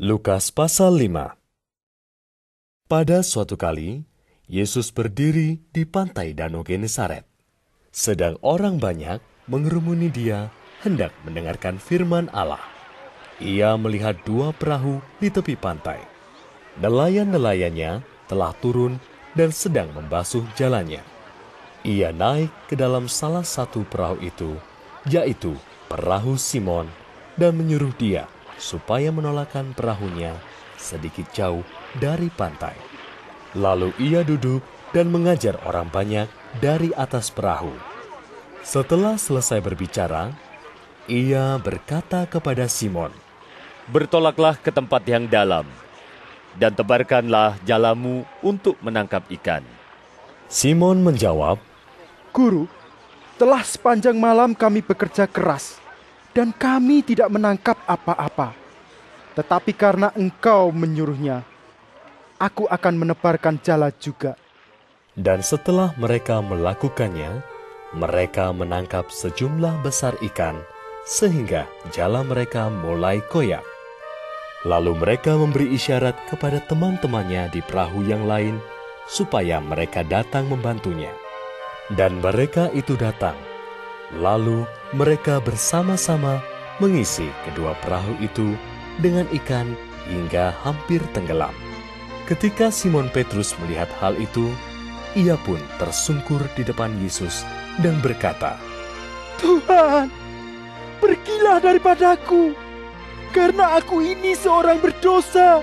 Lukas pasal 5 Pada suatu kali, Yesus berdiri di pantai Danau Genesaret. Sedang orang banyak mengerumuni dia hendak mendengarkan firman Allah. Ia melihat dua perahu di tepi pantai. Nelayan-nelayannya telah turun dan sedang membasuh jalannya. Ia naik ke dalam salah satu perahu itu, yaitu perahu Simon, dan menyuruh dia supaya menolakkan perahunya sedikit jauh dari pantai. Lalu ia duduk dan mengajar orang banyak dari atas perahu. Setelah selesai berbicara, ia berkata kepada Simon, Bertolaklah ke tempat yang dalam, dan tebarkanlah jalamu untuk menangkap ikan. Simon menjawab, Guru, telah sepanjang malam kami bekerja keras, dan kami tidak menangkap apa-apa. Tetapi karena engkau menyuruhnya, aku akan menebarkan jala juga. Dan setelah mereka melakukannya, mereka menangkap sejumlah besar ikan, sehingga jala mereka mulai koyak. Lalu mereka memberi isyarat kepada teman-temannya di perahu yang lain, supaya mereka datang membantunya. Dan mereka itu datang. Lalu mereka bersama-sama mengisi kedua perahu itu dengan ikan hingga hampir tenggelam. Ketika Simon Petrus melihat hal itu, ia pun tersungkur di depan Yesus dan berkata, Tuhan, pergilah daripadaku, karena aku ini seorang berdosa.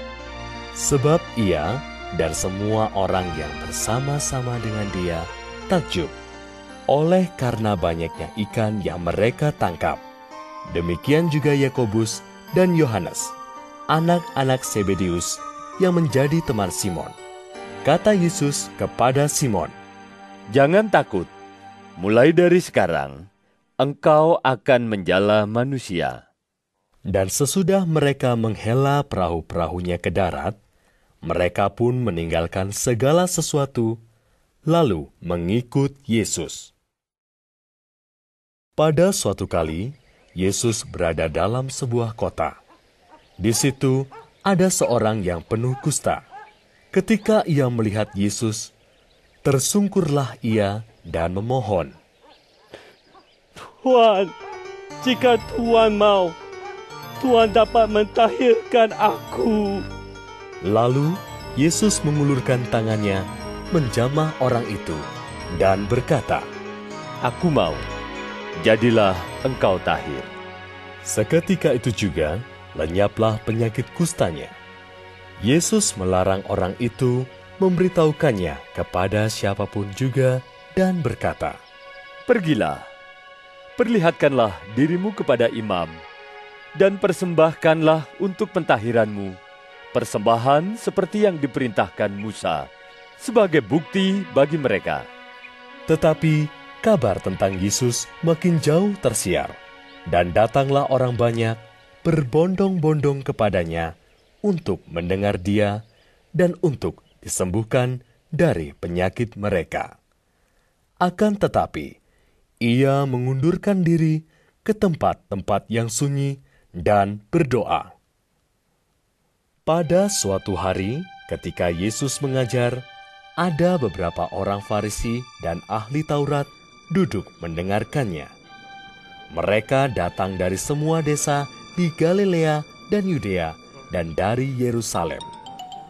Sebab ia dan semua orang yang bersama-sama dengan dia takjub oleh karena banyaknya ikan yang mereka tangkap. Demikian juga Yakobus dan Yohanes, anak-anak Sebedius yang menjadi teman Simon. Kata Yesus kepada Simon, Jangan takut, mulai dari sekarang engkau akan menjala manusia. Dan sesudah mereka menghela perahu-perahunya ke darat, mereka pun meninggalkan segala sesuatu, lalu mengikut Yesus. Pada suatu kali, Yesus berada dalam sebuah kota. Di situ ada seorang yang penuh kusta. Ketika ia melihat Yesus, tersungkurlah ia dan memohon, Tuhan, jika Tuhan mau, Tuhan dapat mentahirkan aku. Lalu Yesus mengulurkan tangannya, menjamah orang itu, dan berkata, Aku mau, jadilah engkau tahir. Seketika itu juga lenyaplah penyakit kustanya. Yesus melarang orang itu memberitahukannya kepada siapa pun juga dan berkata, Pergilah, perlihatkanlah dirimu kepada imam, dan persembahkanlah untuk pentahiranmu persembahan seperti yang diperintahkan Musa sebagai bukti bagi mereka. Tetapi kabar tentang Yesus makin jauh tersiar, dan datanglah orang banyak berbondong-bondong kepadanya untuk mendengar dia dan untuk disembuhkan dari penyakit mereka. Akan tetapi, ia mengundurkan diri ke tempat-tempat yang sunyi dan berdoa. Pada suatu hari, ketika Yesus mengajar, ada beberapa orang Farisi dan ahli Taurat duduk mendengarkannya. Mereka datang dari semua desa di Galilea dan Yudea dan dari Yerusalem.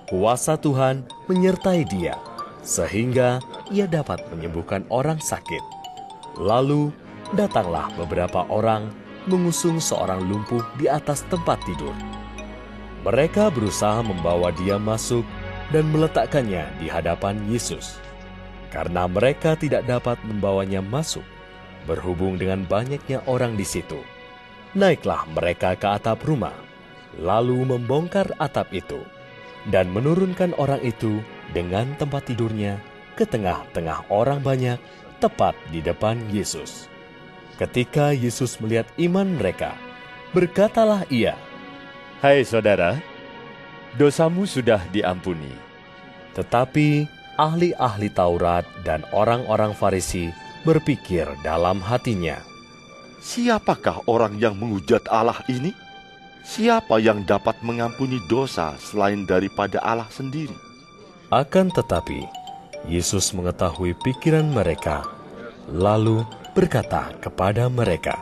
Kuasa Tuhan menyertai dia, sehingga ia dapat menyembuhkan orang sakit. Lalu datanglah beberapa orang mengusung seorang lumpuh di atas tempat tidur. Mereka berusaha membawa dia masuk dan meletakkannya di hadapan Yesus. Karena mereka tidak dapat membawanya masuk, berhubung dengan banyaknya orang di situ. Naiklah mereka ke atap rumah, lalu membongkar atap itu, dan menurunkan orang itu dengan tempat tidurnya ke tengah-tengah orang banyak, tepat di depan Yesus. Ketika Yesus melihat iman mereka, berkatalah ia, Hai saudara, dosamu sudah diampuni. Tetapi ahli-ahli Taurat dan orang-orang Farisi berpikir dalam hatinya, Siapakah orang yang menghujat Allah ini? siapa yang dapat mengampuni dosa selain daripada Allah sendiri? Akan tetapi, Yesus mengetahui pikiran mereka, lalu berkata kepada mereka,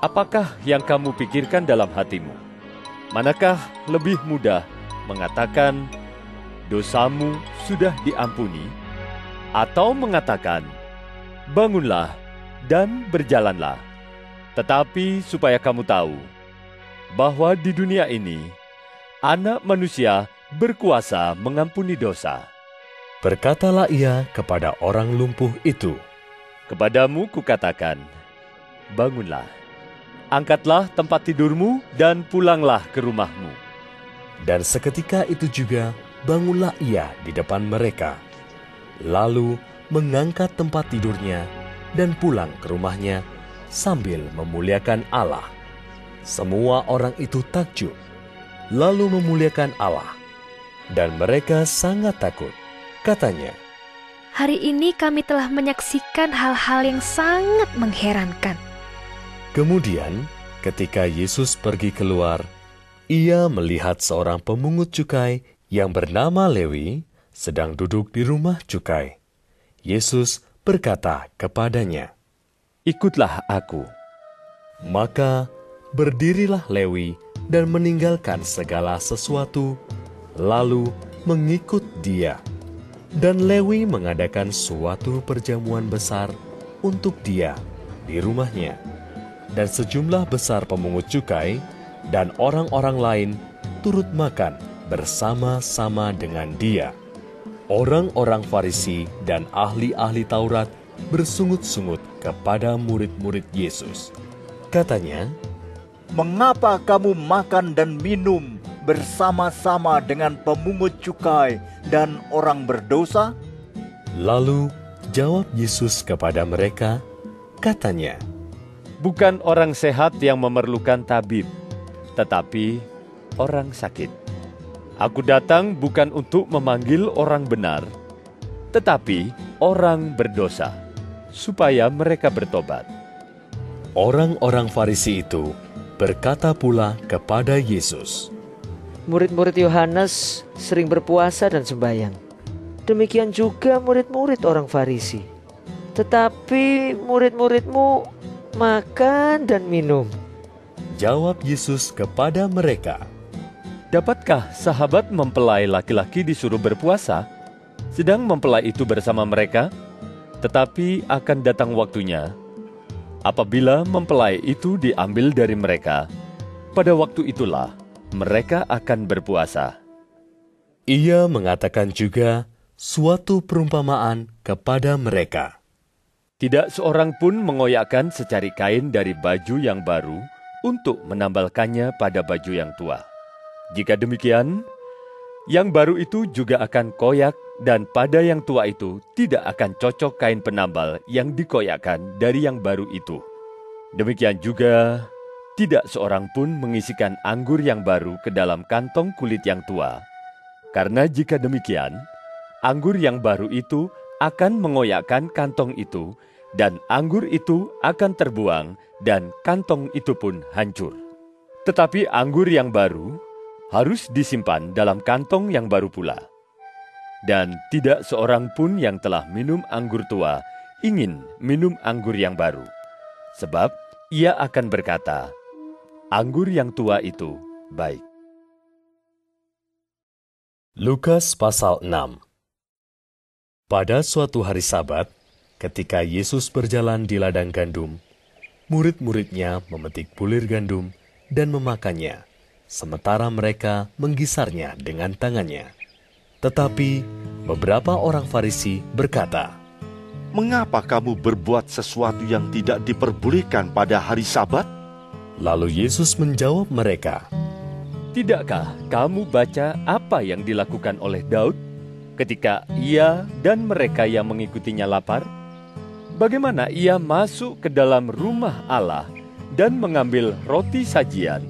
Apakah yang kamu pikirkan dalam hatimu? Manakah lebih mudah mengatakan, dosamu sudah diampuni, atau mengatakan, bangunlah dan berjalanlah. Tetapi supaya kamu tahu bahwa di dunia ini anak manusia berkuasa mengampuni dosa. Berkatalah ia kepada orang lumpuh itu, Kepadamu kukatakan, bangunlah, angkatlah tempat tidurmu dan pulanglah ke rumahmu. Dan seketika itu juga bangunlah ia di depan mereka. Lalu mengangkat tempat tidurnya dan pulang ke rumahnya sambil memuliakan Allah. Semua orang itu takjub, lalu memuliakan Allah. Dan mereka sangat takut. Katanya, Hari ini kami telah menyaksikan hal-hal yang sangat mengherankan. Kemudian, ketika Yesus pergi keluar, ia melihat seorang pemungut cukai yang bernama Lewi sedang duduk di rumah cukai. Yesus berkata kepadanya, Ikutlah aku. Maka berdirilah Lewi dan meninggalkan segala sesuatu, lalu mengikut dia. Dan Lewi mengadakan suatu perjamuan besar untuk dia di rumahnya. Dan sejumlah besar pemungut cukai dan orang-orang lain turut makan bersama-sama dengan dia. Orang-orang Farisi dan ahli-ahli Taurat bersungut-sungut kepada murid-murid Yesus. Katanya, Mengapa kamu makan dan minum bersama-sama dengan pemungut cukai dan orang berdosa? Lalu jawab Yesus kepada mereka, katanya, Bukan orang sehat yang memerlukan tabib, tetapi orang sakit. Aku datang bukan untuk memanggil orang benar, tetapi orang berdosa, supaya mereka bertobat. Orang-orang Farisi itu berkata pula kepada Yesus, Murid-murid Yohanes sering berpuasa dan sembahyang. Demikian juga murid-murid orang Farisi. Tetapi murid-muridmu makan dan minum. Jawab Yesus kepada mereka, Dapatkah sahabat mempelai laki-laki disuruh berpuasa, sedang mempelai itu bersama mereka? Tetapi akan datang waktunya, apabila mempelai itu diambil dari mereka, pada waktu itulah mereka akan berpuasa. Ia mengatakan juga suatu perumpamaan kepada mereka. Tidak seorang pun mengoyakkan secari kain dari baju yang baru untuk menambalkannya pada baju yang tua. Jika demikian, yang baru itu juga akan koyak dan pada yang tua itu tidak akan cocok kain penambal yang dikoyakkan dari yang baru itu. Demikian juga, tidak seorang pun mengisikan anggur yang baru ke dalam kantong kulit yang tua. Karena jika demikian, anggur yang baru itu akan mengoyakkan kantong itu, dan anggur itu akan terbuang, dan kantong itu pun hancur. Tetapi anggur yang baru harus disimpan dalam kantong yang baru pula. Dan tidak seorang pun yang telah minum anggur tua ingin minum anggur yang baru. Sebab ia akan berkata, anggur yang tua itu baik. Lukas pasal 6 Pada suatu hari sabat, ketika Yesus berjalan di ladang gandum, murid-muridnya memetik bulir gandum dan memakannya, sementara mereka menggisarnya dengan tangannya. Tetapi beberapa orang Farisi berkata, Mengapa kamu berbuat sesuatu yang tidak diperbolehkan pada hari Sabat? Lalu Yesus menjawab mereka, Tidakkah kamu baca apa yang dilakukan oleh Daud ketika ia dan mereka yang mengikutinya lapar? Bagaimana ia masuk ke dalam rumah Allah dan mengambil roti sajian,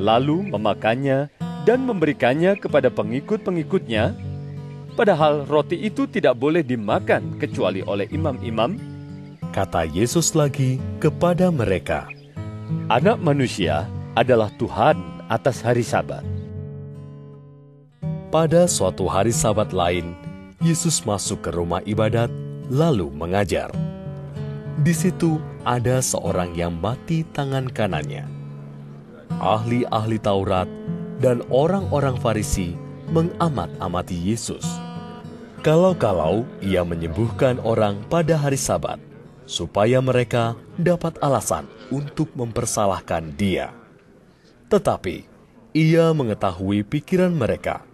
lalu memakannya dan memberikannya kepada pengikut-pengikutnya? Padahal roti itu tidak boleh dimakan kecuali oleh imam-imam. kata Yesus lagi kepada mereka, Anak manusia adalah Tuhan atas hari Sabat. Pada suatu hari Sabat lain, Yesus masuk ke rumah ibadat lalu mengajar. Di situ ada seorang yang mati tangan kanannya. Ahli-ahli Taurat dan orang-orang Farisi mengamat-amati Yesus. Kalau-kalau ia menyembuhkan orang pada hari Sabat, supaya mereka dapat alasan untuk mempersalahkan dia. Tetapi ia mengetahui pikiran mereka,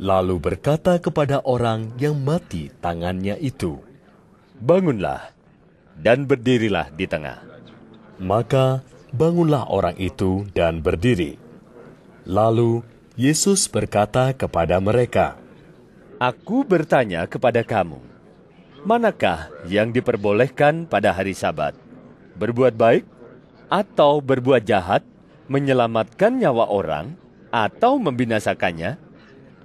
lalu berkata kepada orang yang mati tangannya itu, Bangunlah dan berdirilah di tengah. Maka bangunlah orang itu dan berdiri. Lalu Yesus berkata kepada mereka, Aku bertanya kepada kamu, manakah yang diperbolehkan pada hari Sabat? Berbuat baik atau berbuat jahat, menyelamatkan nyawa orang atau membinasakannya?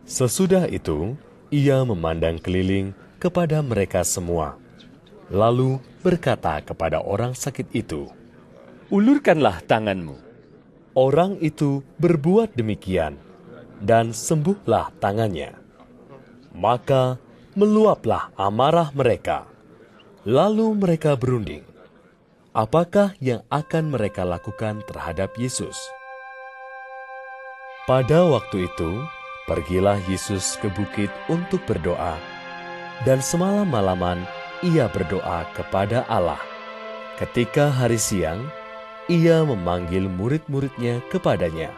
Sesudah itu, ia memandang keliling kepada mereka semua, lalu berkata kepada orang sakit itu, Ulurkanlah tanganmu. Orang itu berbuat demikian, dan sembuhlah tangannya. Maka meluaplah amarah mereka. Lalu mereka berunding. Apakah yang akan mereka lakukan terhadap Yesus? Pada waktu itu, pergilah Yesus ke bukit untuk berdoa, dan semalam-malaman ia berdoa kepada Allah. Ketika hari siang, ia memanggil murid-muridnya kepadanya,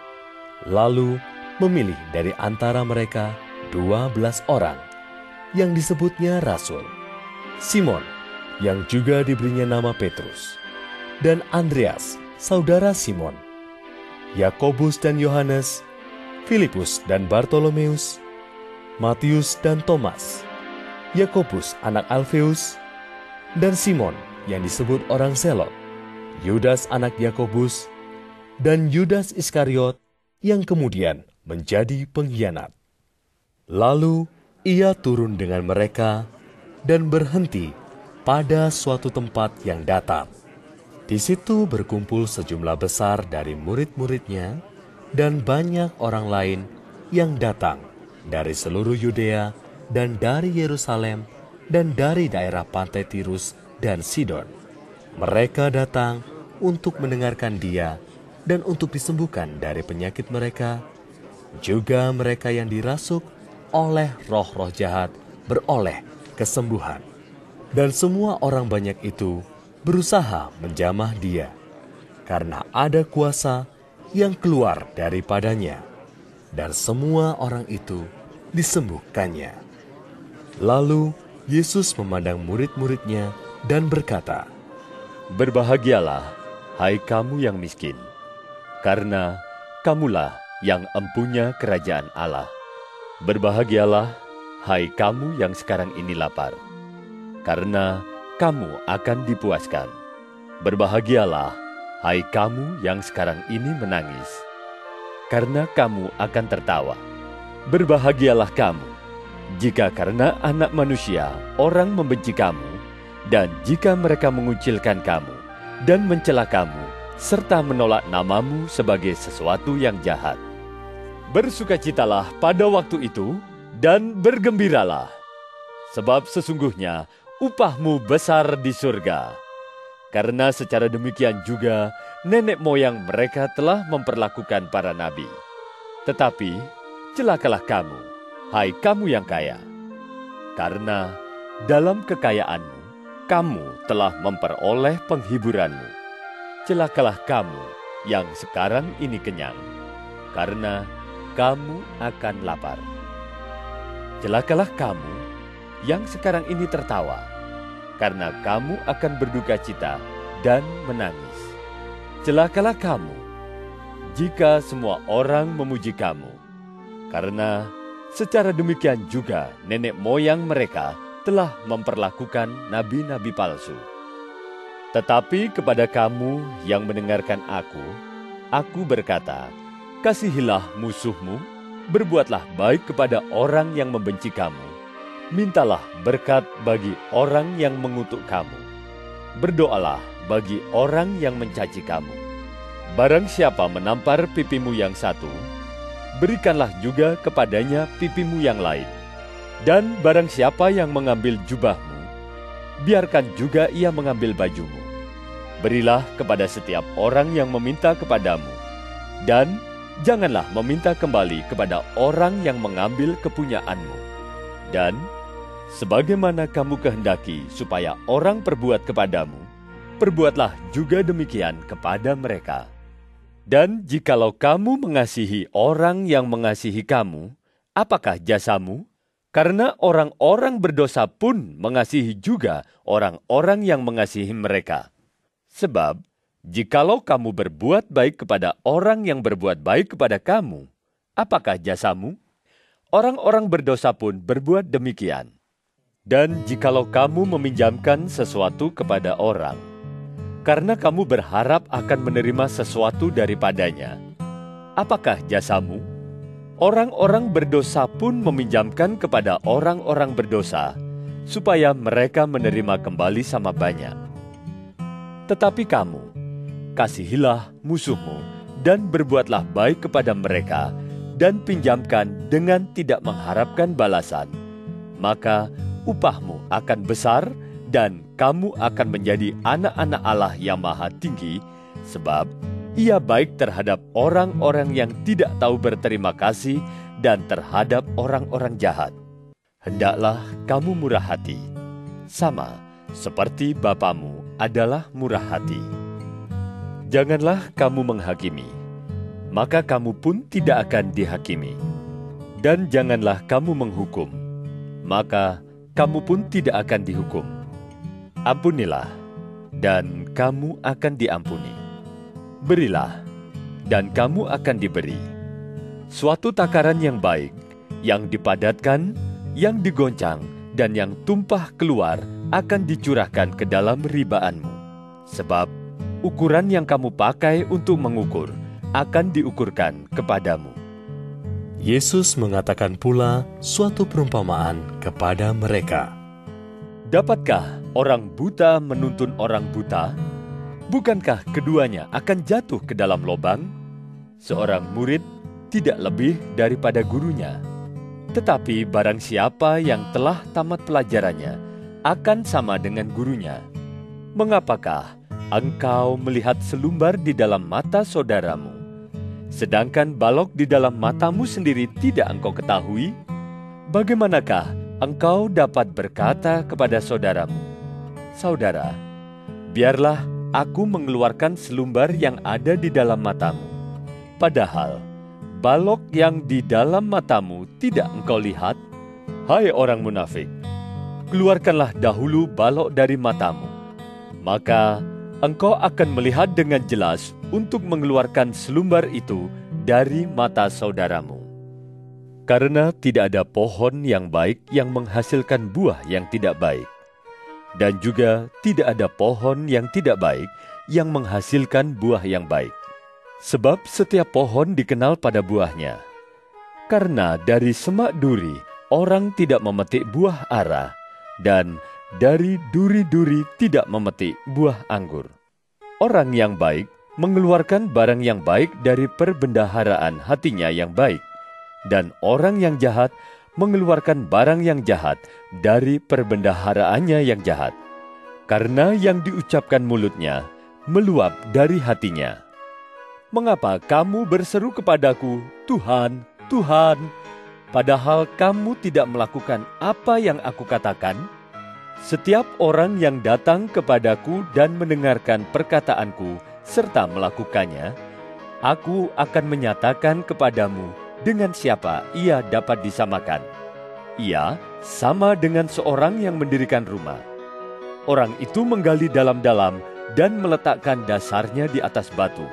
lalu memilih dari antara mereka dua belas orang yang disebutnya Rasul. Simon, yang juga diberinya nama Petrus, dan Andreas, saudara Simon, Yakobus dan Yohanes, Filipus dan Bartolomeus, Matius dan Thomas, Yakobus anak Alfeus, dan Simon yang disebut orang Zelot, Yudas anak Yakobus, dan Yudas Iskariot yang kemudian menjadi pengkhianat. Lalu ia turun dengan mereka dan berhenti pada suatu tempat yang datar. Di situ berkumpul sejumlah besar dari murid-muridnya dan banyak orang lain yang datang dari seluruh Yudea dan dari Yerusalem dan dari daerah pantai Tirus dan Sidon. Mereka datang untuk mendengarkan dia dan untuk disembuhkan dari penyakit mereka. Juga mereka yang dirasuk oleh roh-roh jahat beroleh kesembuhan. Dan semua orang banyak itu berusaha menjamah dia, karena ada kuasa yang keluar daripadanya, dan semua orang itu disembuhkannya. Lalu Yesus memandang murid-muridnya dan berkata, Berbahagialah, hai kamu yang miskin, karena kamulah yang empunya kerajaan Allah. Berbahagialah, hai kamu yang sekarang ini lapar, karena kamu akan dipuaskan. Berbahagialah, hai kamu yang sekarang ini menangis, karena kamu akan tertawa. Berbahagialah kamu, jika karena anak manusia orang membenci kamu, dan jika mereka mengucilkan kamu, dan mencela kamu, serta menolak namamu sebagai sesuatu yang jahat. Bersukacitalah pada waktu itu, dan bergembiralah. Sebab sesungguhnya upahmu besar di surga. Karena secara demikian juga nenek moyang mereka telah memperlakukan para nabi. Tetapi celakalah kamu, hai kamu yang kaya. Karena dalam kekayaanmu, kamu telah memperoleh penghiburanmu. Celakalah kamu yang sekarang ini kenyang, karena kamu akan lapar. Celakalah kamu yang sekarang ini tertawa, karena kamu akan berduka cita dan menangis. Celakalah kamu jika semua orang memuji kamu, karena secara demikian juga nenek moyang mereka telah memperlakukan nabi-nabi palsu. Tetapi kepada kamu yang mendengarkan aku, aku berkata, kasihilah musuhmu, berbuatlah baik kepada orang yang membenci kamu, mintalah berkat bagi orang yang mengutuk kamu, berdoalah bagi orang yang mencaci kamu. Barang siapa menampar pipimu yang satu, berikanlah juga kepadanya pipimu yang lain. Dan barang siapa yang mengambil jubahmu, biarkan juga ia mengambil bajumu. Berilah kepada setiap orang yang meminta kepadamu, dan janganlah meminta kembali kepada orang yang mengambil kepunyaanmu. Dan sebagaimana kamu kehendaki supaya orang perbuat kepadamu, perbuatlah juga demikian kepada mereka. Dan jikalau kamu mengasihi orang yang mengasihi kamu, apakah jasamu? Karena orang-orang berdosa pun mengasihi juga orang-orang yang mengasihi mereka. Sebab, jikalau kamu berbuat baik kepada orang yang berbuat baik kepada kamu, apakah jasamu? Orang-orang berdosa pun berbuat demikian. Dan jikalau kamu meminjamkan sesuatu kepada orang, karena kamu berharap akan menerima sesuatu daripadanya. Apakah jasamu? Orang-orang berdosa pun meminjamkan kepada orang-orang berdosa, supaya mereka menerima kembali sama banyak. Tetapi kamu, kasihilah musuhmu, dan berbuatlah baik kepada mereka, dan pinjamkan dengan tidak mengharapkan balasan. Maka upahmu akan besar, dan kamu akan menjadi anak-anak Allah yang maha tinggi, sebab ia baik terhadap orang-orang yang tidak tahu berterima kasih dan terhadap orang-orang jahat. Hendaklah kamu murah hati, sama seperti Bapamu adalah murah hati. Janganlah kamu menghakimi, maka kamu pun tidak akan dihakimi. Dan janganlah kamu menghukum, maka kamu pun tidak akan dihukum. Ampunilah, dan kamu akan diampuni. Berilah, dan kamu akan diberi. Suatu takaran yang baik, yang dipadatkan, yang digoncang, dan yang tumpah keluar akan dicurahkan ke dalam ribaanmu. Sebab ukuran yang kamu pakai untuk mengukur akan diukurkan kepadamu. Yesus mengatakan pula suatu perumpamaan kepada mereka. Dapatkah orang buta menuntun orang buta? Bukankah keduanya akan jatuh ke dalam lubang? Seorang murid tidak lebih daripada gurunya. Tetapi barang siapa yang telah tamat pelajarannya akan sama dengan gurunya. Mengapakah engkau melihat selumbar di dalam mata saudaramu, sedangkan balok di dalam matamu sendiri tidak engkau ketahui? Bagaimanakah engkau dapat berkata kepada saudaramu, "Saudara, biarlah aku mengeluarkan selumbar yang ada di dalam matamu," padahal balok yang di dalam matamu tidak engkau lihat? Hai orang munafik, keluarkanlah dahulu balok dari matamu, maka engkau akan melihat dengan jelas untuk mengeluarkan selumbar itu dari mata saudaramu. Karena tidak ada pohon yang baik yang menghasilkan buah yang tidak baik, dan juga tidak ada pohon yang tidak baik yang menghasilkan buah yang baik. Sebab setiap pohon dikenal pada buahnya. Karena dari semak duri orang tidak memetik buah ara, dan dari duri-duri tidak memetik buah anggur. Orang yang baik mengeluarkan barang yang baik dari perbendaharaan hatinya yang baik, dan orang yang jahat mengeluarkan barang yang jahat dari perbendaharaannya yang jahat. Karena yang diucapkan mulutnya meluap dari hatinya. Mengapa kamu berseru kepadaku, Tuhan, Tuhan, padahal kamu tidak melakukan apa yang aku katakan? Setiap orang yang datang kepadaku dan mendengarkan perkataanku serta melakukannya, aku akan menyatakan kepadamu dengan siapa ia dapat disamakan. Ia sama dengan seorang yang mendirikan rumah. Orang itu menggali dalam-dalam dan meletakkan dasarnya di atas batu.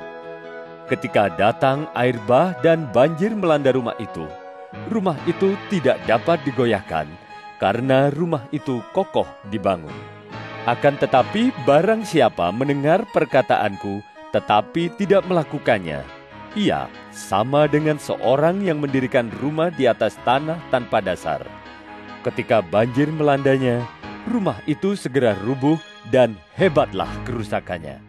Ketika datang air bah dan banjir melanda rumah itu, rumah itu tidak dapat digoyahkan karena rumah itu kokoh dibangun. Akan tetapi barang siapa mendengar perkataanku tetapi tidak melakukannya, ia sama dengan seorang yang mendirikan rumah di atas tanah tanpa dasar. Ketika banjir melandanya, rumah itu segera rubuh dan hebatlah kerusakannya.